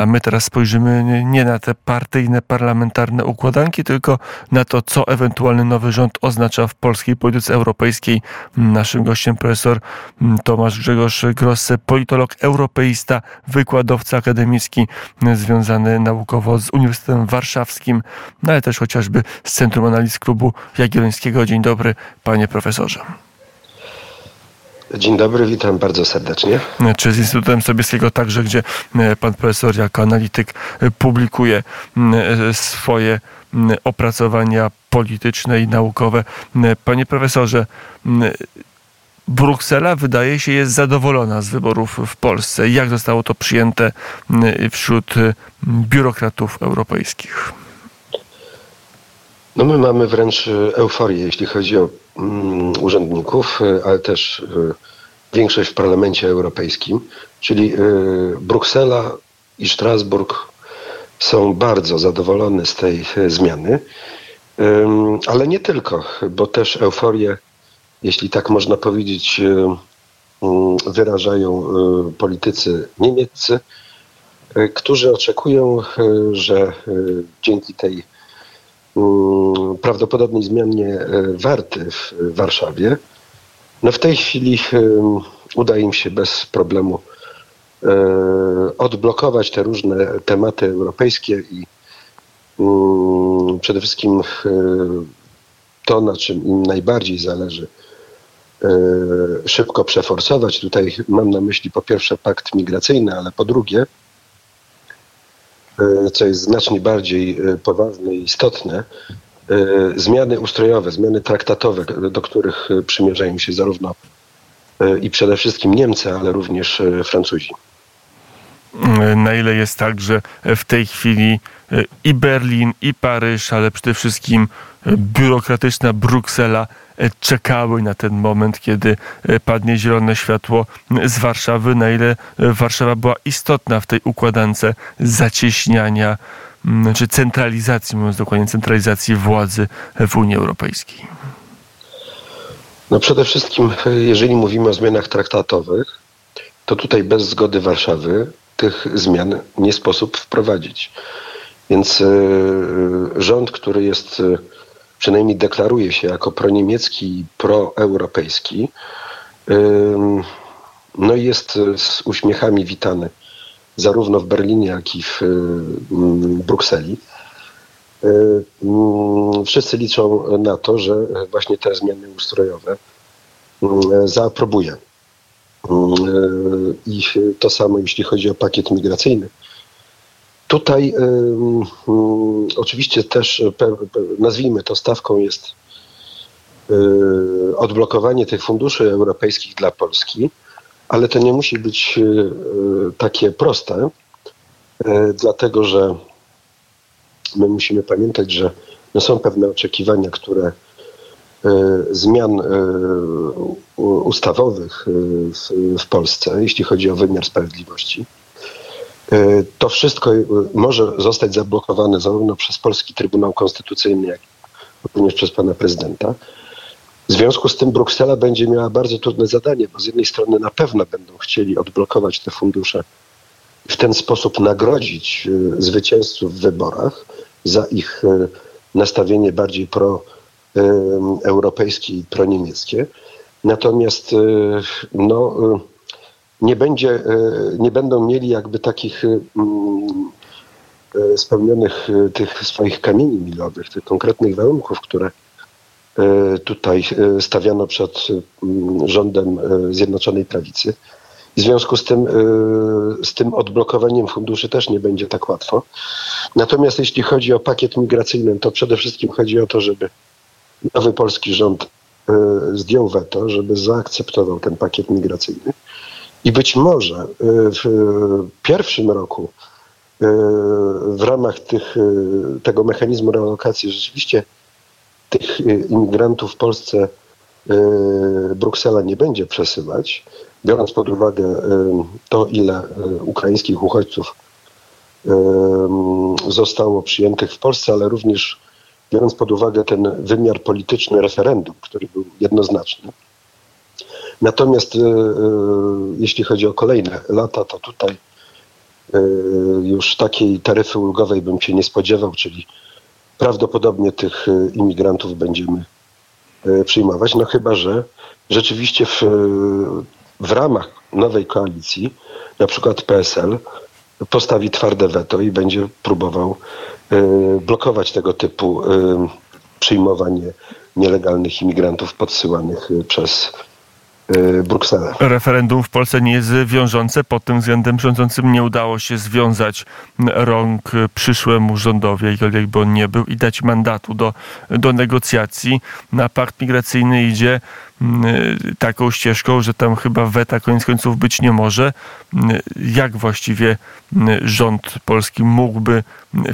A my teraz spojrzymy nie na te partyjne, parlamentarne układanki, tylko na to, co ewentualny nowy rząd oznacza w polskiej polityce europejskiej. Naszym gościem profesor Tomasz Grzegorz Grosse, politolog, europeista, wykładowca akademicki związany naukowo z Uniwersytetem Warszawskim, no ale też chociażby z Centrum Analiz Klubu Jagiellońskiego. Dzień dobry, panie profesorze. Dzień dobry, witam bardzo serdecznie. Czy z Instytutem Sobieskiego także, gdzie e, pan profesor jako analityk e, publikuje e, swoje opracowania polityczne i naukowe. Panie profesorze, Bruksela wydaje się jest zadowolona z wyborów w Polsce. Jak zostało to przyjęte wśród biurokratów europejskich? No my mamy wręcz euforię, jeśli chodzi o urzędników, ale też większość w Parlamencie Europejskim, czyli y, Bruksela i Strasburg są bardzo zadowolone z tej zmiany, ale nie tylko, bo też euforię, jeśli tak można powiedzieć, y, mm, wyrażają y, politycy niemieccy, którzy oczekują, że dzięki tej mm, prawdopodobnej zmianie warty w Warszawie no w tej chwili uda im się bez problemu e, odblokować te różne tematy europejskie i mm, przede wszystkim e, to, na czym im najbardziej zależy, e, szybko przeforsować. Tutaj mam na myśli po pierwsze pakt migracyjny, ale po drugie, co jest znacznie bardziej poważne i istotne, E, zmiany ustrojowe, zmiany traktatowe, do których e, przymierzają się zarówno e, i przede wszystkim Niemcy, ale również Francuzi. Na ile jest tak, że w tej chwili i Berlin, i Paryż, ale przede wszystkim biurokratyczna Bruksela czekały na ten moment, kiedy padnie zielone światło z Warszawy, na ile Warszawa była istotna w tej układance zacieśniania znaczy centralizacji, mówiąc dokładnie, centralizacji władzy w Unii Europejskiej? No przede wszystkim, jeżeli mówimy o zmianach traktatowych, to tutaj bez zgody Warszawy tych zmian nie sposób wprowadzić. Więc y, rząd, który jest, y, przynajmniej deklaruje się jako proniemiecki i proeuropejski, y, no jest z uśmiechami witany zarówno w Berlinie, jak i w Brukseli. E, wszyscy liczą na to, że właśnie te zmiany ustrojowe zaaprobuje. E, I to samo jeśli chodzi o pakiet migracyjny. Tutaj oczywiście też, nazwijmy to stawką jest e, odblokowanie tych funduszy europejskich dla Polski ale to nie musi być e, e, takie proste, e, dlatego że my musimy pamiętać, że no są pewne oczekiwania, które zmian ustawowych w Polsce, jeśli chodzi o wymiar sprawiedliwości. To wszystko może zostać zablokowane zarówno przez Polski Trybunał Konstytucyjny, jak również przez pana prezydenta. W związku z tym Bruksela będzie miała bardzo trudne zadanie, bo z jednej strony na pewno będą chcieli odblokować te fundusze w ten sposób nagrodzić zwycięzców w wyborach za ich nastawienie bardziej proeuropejskie y, i proniemieckie. Natomiast no, nie, będzie, nie będą mieli jakby takich spełnionych tych swoich kamieni milowych, tych konkretnych warunków, które tutaj stawiano przed mm, rządem Zjednoczonej Prawicy. w związku z tym, z tym odblokowaniem funduszy też nie będzie tak łatwo. Natomiast jeśli chodzi o pakiet migracyjny, to przede wszystkim chodzi o to, żeby nowy polski rząd zdjął weto, żeby zaakceptował ten pakiet migracyjny. I być może w pierwszym roku w ramach tych, tego mechanizmu relokacji rzeczywiście tych y, imigrantów w Polsce y, Bruksela nie będzie przesyłać, biorąc pod uwagę y, to, ile ukraińskich uchodźców zostało przyjętych w Polsce, ale również biorąc pod uwagę ten wymiar polityczny referendum, który był jednoznaczny. Natomiast jeśli chodzi o kolejne lata, to tutaj już takiej taryfy ulgowej bym się nie spodziewał, czyli prawdopodobnie tych imigrantów będziemy przyjmować, no chyba, że rzeczywiście w, w ramach nowej koalicji, na przykład PSL, postawi twarde weto i będzie próbował blokować tego typu przyjmowanie nielegalnych imigrantów podsyłanych y, przez Brukselę. Referendum w Polsce nie jest wiążące. Pod tym względem rządzącym nie udało się związać rąk przyszłemu rządowi, jakkolwiek by on nie był, i dać mandatu do, do negocjacji. Na pakt migracyjny idzie taką ścieżką, że tam chyba weta koniec końców być nie może. Y, jak właściwie y, rząd polski mógłby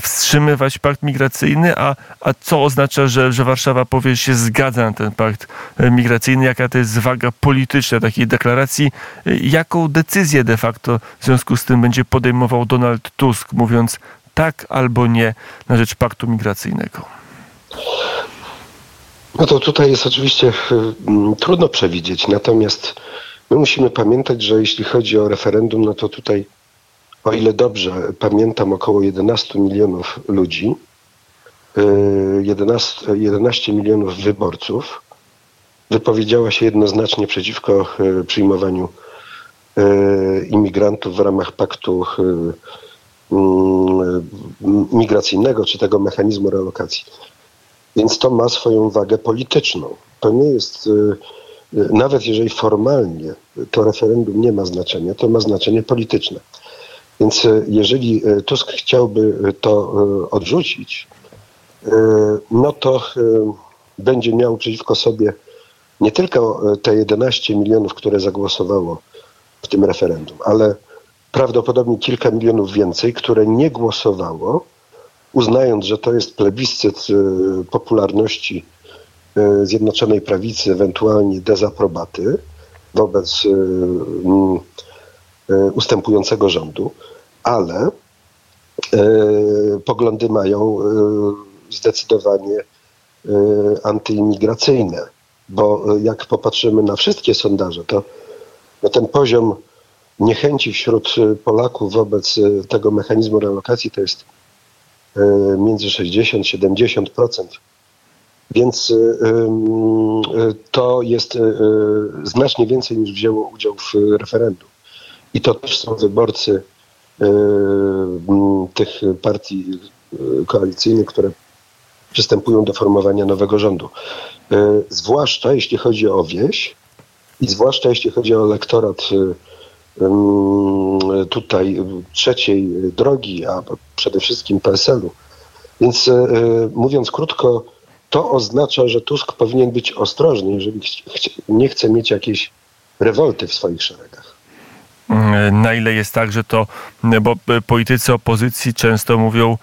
wstrzymywać pakt migracyjny, a, a co oznacza, że, że Warszawa powie, że się zgadza na ten pakt migracyjny? Jaka to jest waga polityczna takiej deklaracji? Jaką decyzję de facto w związku z tym będzie podejmował Donald Tusk, mówiąc tak albo nie na rzecz paktu migracyjnego? No to tutaj jest oczywiście hmm, trudno przewidzieć, natomiast my musimy pamiętać, że jeśli chodzi o referendum, no to tutaj, o ile dobrze pamiętam, około 11 milionów ludzi, 11, y, 11 milionów wyborców wypowiedziała się jednoznacznie przeciwko y, przyjmowaniu y, imigrantów w ramach paktu mm, migracyjnego czy tego mechanizmu relokacji. Więc to ma swoją wagę polityczną. To nie jest, y, y, nawet jeżeli formalnie to referendum nie ma znaczenia, to ma znaczenie polityczne. Więc y, jeżeli Tusk chciałby to odrzucić, no to będzie miał przeciwko sobie nie tylko te 11 milionów, które zagłosowało w tym referendum, ale prawdopodobnie kilka milionów więcej, które nie głosowało, uznając, że to jest plebiscyt y, popularności y, Zjednoczonej Prawicy, ewentualnie dezaprobaty wobec mm, ustępującego rządu, ale poglądy mają zdecydowanie antyimigracyjne, bo jak popatrzymy na wszystkie sondaże, to no ten poziom niechęci wśród Polaków wobec tego mechanizmu relokacji to jest E, między 60 70%. Więc e, e, to jest znacznie więcej niż wzięło udział w referendum. I to też są wyborcy tych partii koalicyjnych, które przystępują do formowania nowego rządu. Zwłaszcza jeśli chodzi o wieś i zwłaszcza jeśli chodzi o elektorat tutaj trzeciej drogi, a przede wszystkim PSL-u. Więc e, e, mówiąc krótko, to oznacza, że Tusk powinien być ostrożny, jeżeli nie chce mieć jakiejś rewolty w swoich szeregach. Mm, na ile jest tak, że to, bo politycy opozycji często mówią,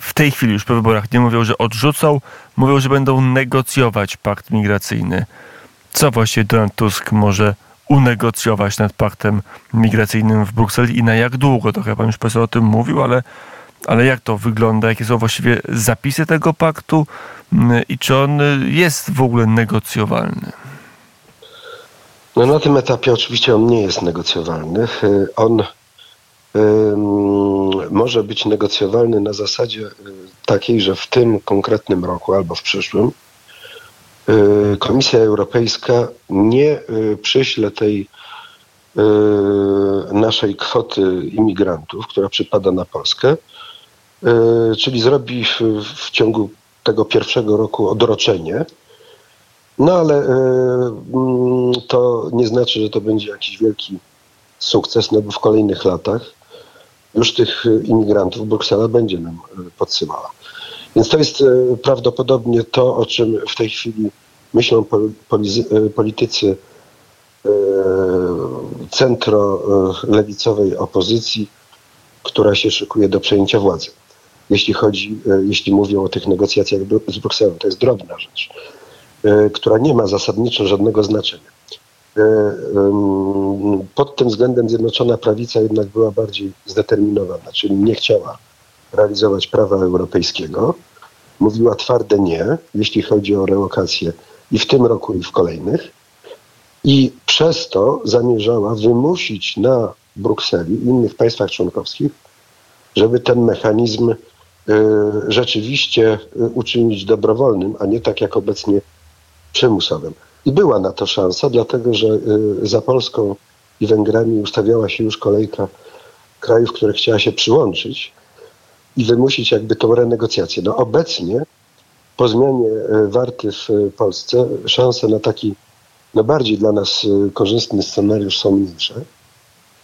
w tej chwili już po wyborach nie mówią, że odrzucą, mówią, że będą negocjować pakt migracyjny. Co właściwie Donald Tusk może unegocjować nad paktem migracyjnym w Brukseli i na jak długo? Trochę pan już profesor o tym mówił, ale, ale jak to wygląda? Jakie są właściwie zapisy tego paktu mm, i czy on jest w ogóle negocjowalny? No na tym etapie oczywiście on nie jest negocjowalny. On może być negocjowalny na zasadzie y, takiej, że w tym konkretnym roku albo w przyszłym Y, Komisja Europejska nie y, przyśle tej y, naszej kwoty imigrantów, która przypada na Polskę, czyli zrobi w, w ciągu tego pierwszego roku odroczenie. No ale mm, to nie znaczy, że to będzie jakiś wielki sukces, no bo w kolejnych latach już tych imigrantów Bruksela będzie nam podsyłała. Więc to jest e, prawdopodobnie to, o czym w tej chwili myślą e, politycy e, centro-lewicowej opozycji, która się szykuje do przejęcia władzy. Jeśli chodzi, jeśli mówią o tych negocjacjach z Brukselą, to jest drobna rzecz, która nie ma zasadniczo żadnego znaczenia. Pod tym względem Zjednoczona Prawica jednak była bardziej zdeterminowana, czyli nie chciała realizować prawa europejskiego. Mówiła twarde nie, jeśli chodzi o relokację i w tym roku, i w kolejnych. I przez to zamierzała wymusić na Brukseli i innych państwach członkowskich, żeby ten mechanizm rzeczywiście uczynić dobrowolnym, a nie tak jak obecnie przymusowym. I była na to szansa, dlatego że za Polską i Węgrami ustawiała się już kolejka krajów, które chciała się przyłączyć i wymusić jakby tą renegocjację. No obecnie po zmianie e, warty w Polsce szanse na taki no bardziej dla nas e, korzystny scenariusz są mniejsze.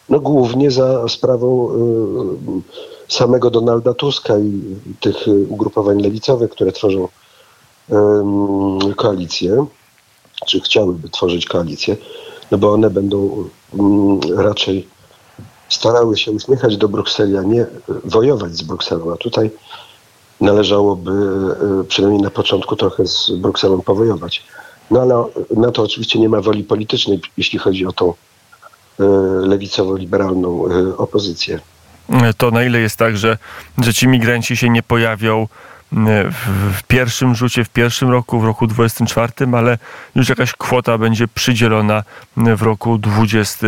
No głównie za sprawą e, samego Donalda Tuska i tych ugrupowań lewicowych, które tworzą koalicję, czy chciałyby tworzyć koalicję, no bo one będą mm, raczej starały się uśmiechać do Brukseli, a nie wojować z Brukselą. A tutaj należałoby e, przynajmniej na początku trochę z Brukselą powojować. No ale na to oczywiście nie ma woli politycznej, jeśli chodzi o tą e, lewicowo-liberalną e, opozycję. To na ile jest tak, że, że ci migranci się nie pojawią w, pierwszym rzucie, w pierwszym roku, w roku 24, ale już jakaś kwota będzie przydzielona w roku 20,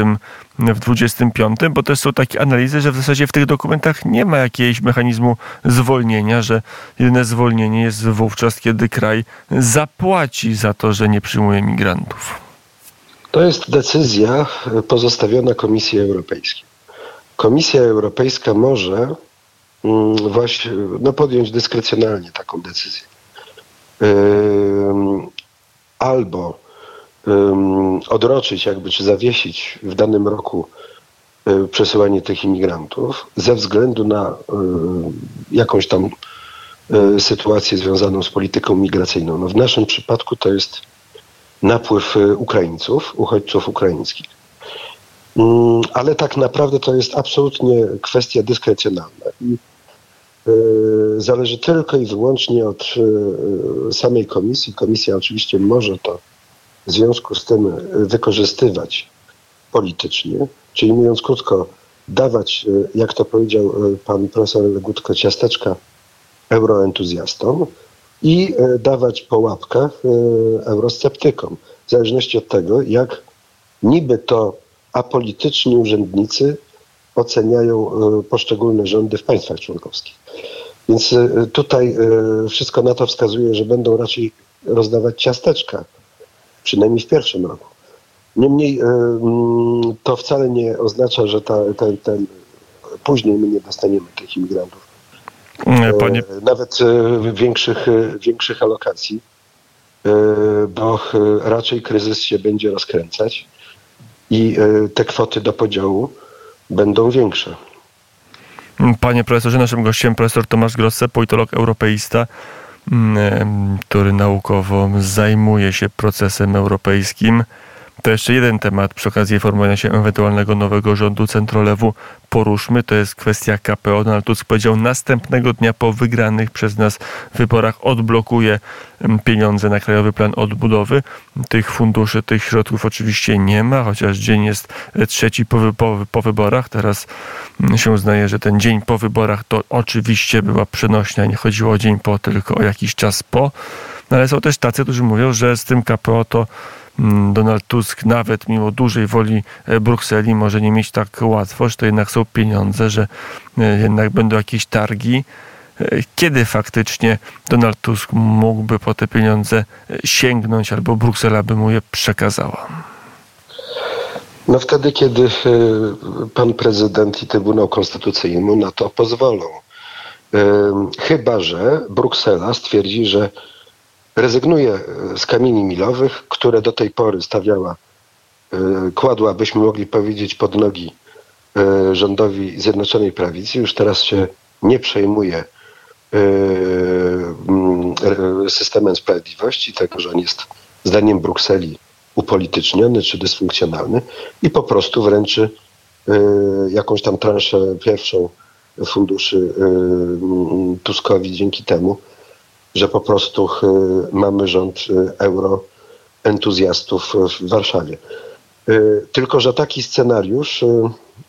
w 25, bo też są takie analizy, że w zasadzie w tych dokumentach nie ma jakiegoś mechanizmu zwolnienia, że jedyne zwolnienie jest wówczas, kiedy kraj zapłaci za to, że nie przyjmuje migrantów. To jest decyzja pozostawiona Komisji Europejskiej. Komisja Europejska może właśnie no podjąć dyskrecjonalnie taką decyzję. Albo odroczyć jakby, czy zawiesić w danym roku y, przesyłanie tych imigrantów ze względu na y, jakąś tam y, sytuację związaną z polityką migracyjną. No w naszym przypadku to jest napływ Ukraińców, uchodźców ukraińskich. Mm, ale tak naprawdę to jest absolutnie kwestia dyskrecjonalna. I e, zależy tylko i wyłącznie od e, samej komisji. Komisja oczywiście może to w związku z tym wykorzystywać politycznie, czyli mówiąc krótko, dawać, e, jak to powiedział pan profesor Legutko, ciasteczka euroentuzjastom i dawać po łapkach eurosceptykom, w zależności od tego, jak niby to apolityczni urzędnicy oceniają e, poszczególne rządy w państwach członkowskich. Więc e, tutaj e, wszystko na to wskazuje, że będą raczej rozdawać ciasteczka, przynajmniej w pierwszym roku. Niemniej mm, to wcale nie oznacza, że ta, ten, ten, później my nie dostaniemy tych imigrantów. Panie... Nawet większych, większych alokacji, bo raczej kryzys się będzie rozkręcać i e, te kwoty do podziału będą większe. Panie profesorze, naszym gościem profesor Tomasz Grosse, politolog europeista, mm, który naukowo zajmuje się procesem europejskim. To jeszcze jeden temat przy okazji formowania się ewentualnego nowego rządu centrolewu poruszmy. To jest kwestia KPO. Donald Tusk powiedział, następnego dnia po wygranych przez nas wyborach odblokuje pieniądze na Krajowy Plan Odbudowy. Tych funduszy, tych środków oczywiście nie ma, chociaż dzień jest e, trzeci po, po, po wyborach. Teraz się uznaje, że ten dzień po wyborach to oczywiście była przenośnia. Nie chodziło o dzień po, tylko o jakiś czas po. No ale są też tacy, którzy mówią, że z tym KPO to Mm, Donald Tusk nawet mimo dużej woli e, Brukseli może nie mieć tak łatwo, że to jednak są pieniądze, że e, jednak będą jakieś targi. E, kiedy faktycznie Donald Tusk mógłby po te pieniądze sięgnąć albo Bruksela by mu je przekazała? No wtedy, kiedy pan prezydent i Trybunał Konstytucyjny mu na to pozwolą. Chyba, że Bruksela stwierdzi, że rezygnuje e, z kamieni milowych, które do tej pory stawiała, e, kładła, byśmy mogli powiedzieć, pod nogi e, rządowi Zjednoczonej Prawicy. Już teraz się nie przejmuje systemem sprawiedliwości, tego, że on jest zdaniem Brukseli upolityczniony czy dysfunkcjonalny i po prostu wręczy jakąś tam transzę pierwszą funduszy Tuskowi dzięki temu, że po prostu y, mamy rząd y, euroentuzjastów w Warszawie. Y, tylko, że taki scenariusz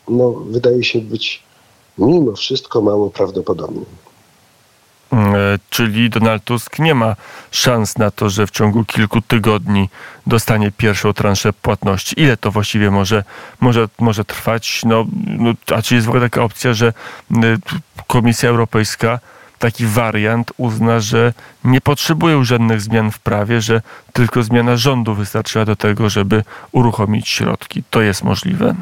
no, wydaje się być mimo wszystko mało prawdopodobny. E, czyli Donald Tusk nie ma szans na to, że w ciągu kilku tygodni dostanie pierwszą transzę płatności. Ile to właściwie może, może, może trwać? No, no, a czy jest w ogóle taka opcja, że Komisja Europejska taki wariant uzna, że nie potrzebuje żadnych zmian w prawie, że tylko zmiana rządu wystarczyła do tego, żeby uruchomić środki. To jest możliwe.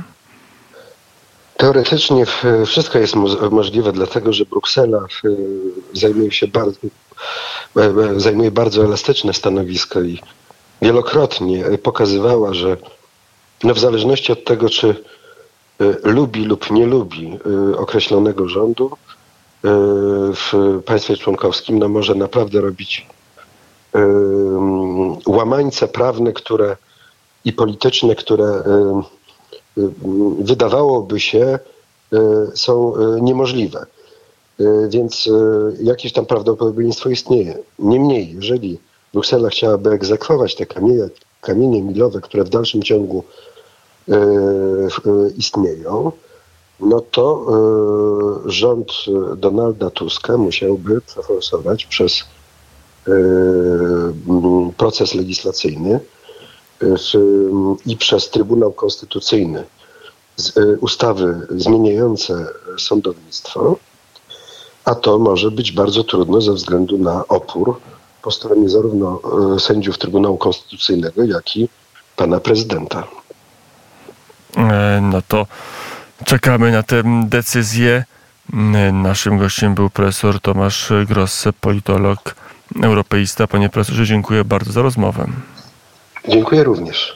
Teoretycznie wszystko jest możliwe, dlatego że Bruksela zajmuje się bardzo, zajmuje bardzo elastyczne stanowisko i wielokrotnie pokazywała, że no w zależności od tego, czy y, lubi lub nie lubi określonego rządu w państwie członkowskim, no może naprawdę robić łamańce prawne, które i polityczne, które wydawałoby się e, są e, niemożliwe. E, więc jakieś tam prawdopodobieństwo istnieje. Niemniej, jeżeli Bruksela chciałaby egzekwować te kamienie, kamienie milowe, które w dalszym ciągu istnieją, no to rząd Donalda Tuska musiałby przeforsować przez proces legislacyjny i przez Trybunał Konstytucyjny y, ustawy zmieniające sądownictwo, a to może być bardzo trudno ze względu na opór po stronie zarówno y, sędziów Trybunału Konstytucyjnego, jak i pana prezydenta. E, no to czekamy na tę decyzję. Naszym gościem był profesor Tomasz Grosse, politolog, europeista. Panie profesorze, dziękuję bardzo za rozmowę. Dziękuję również.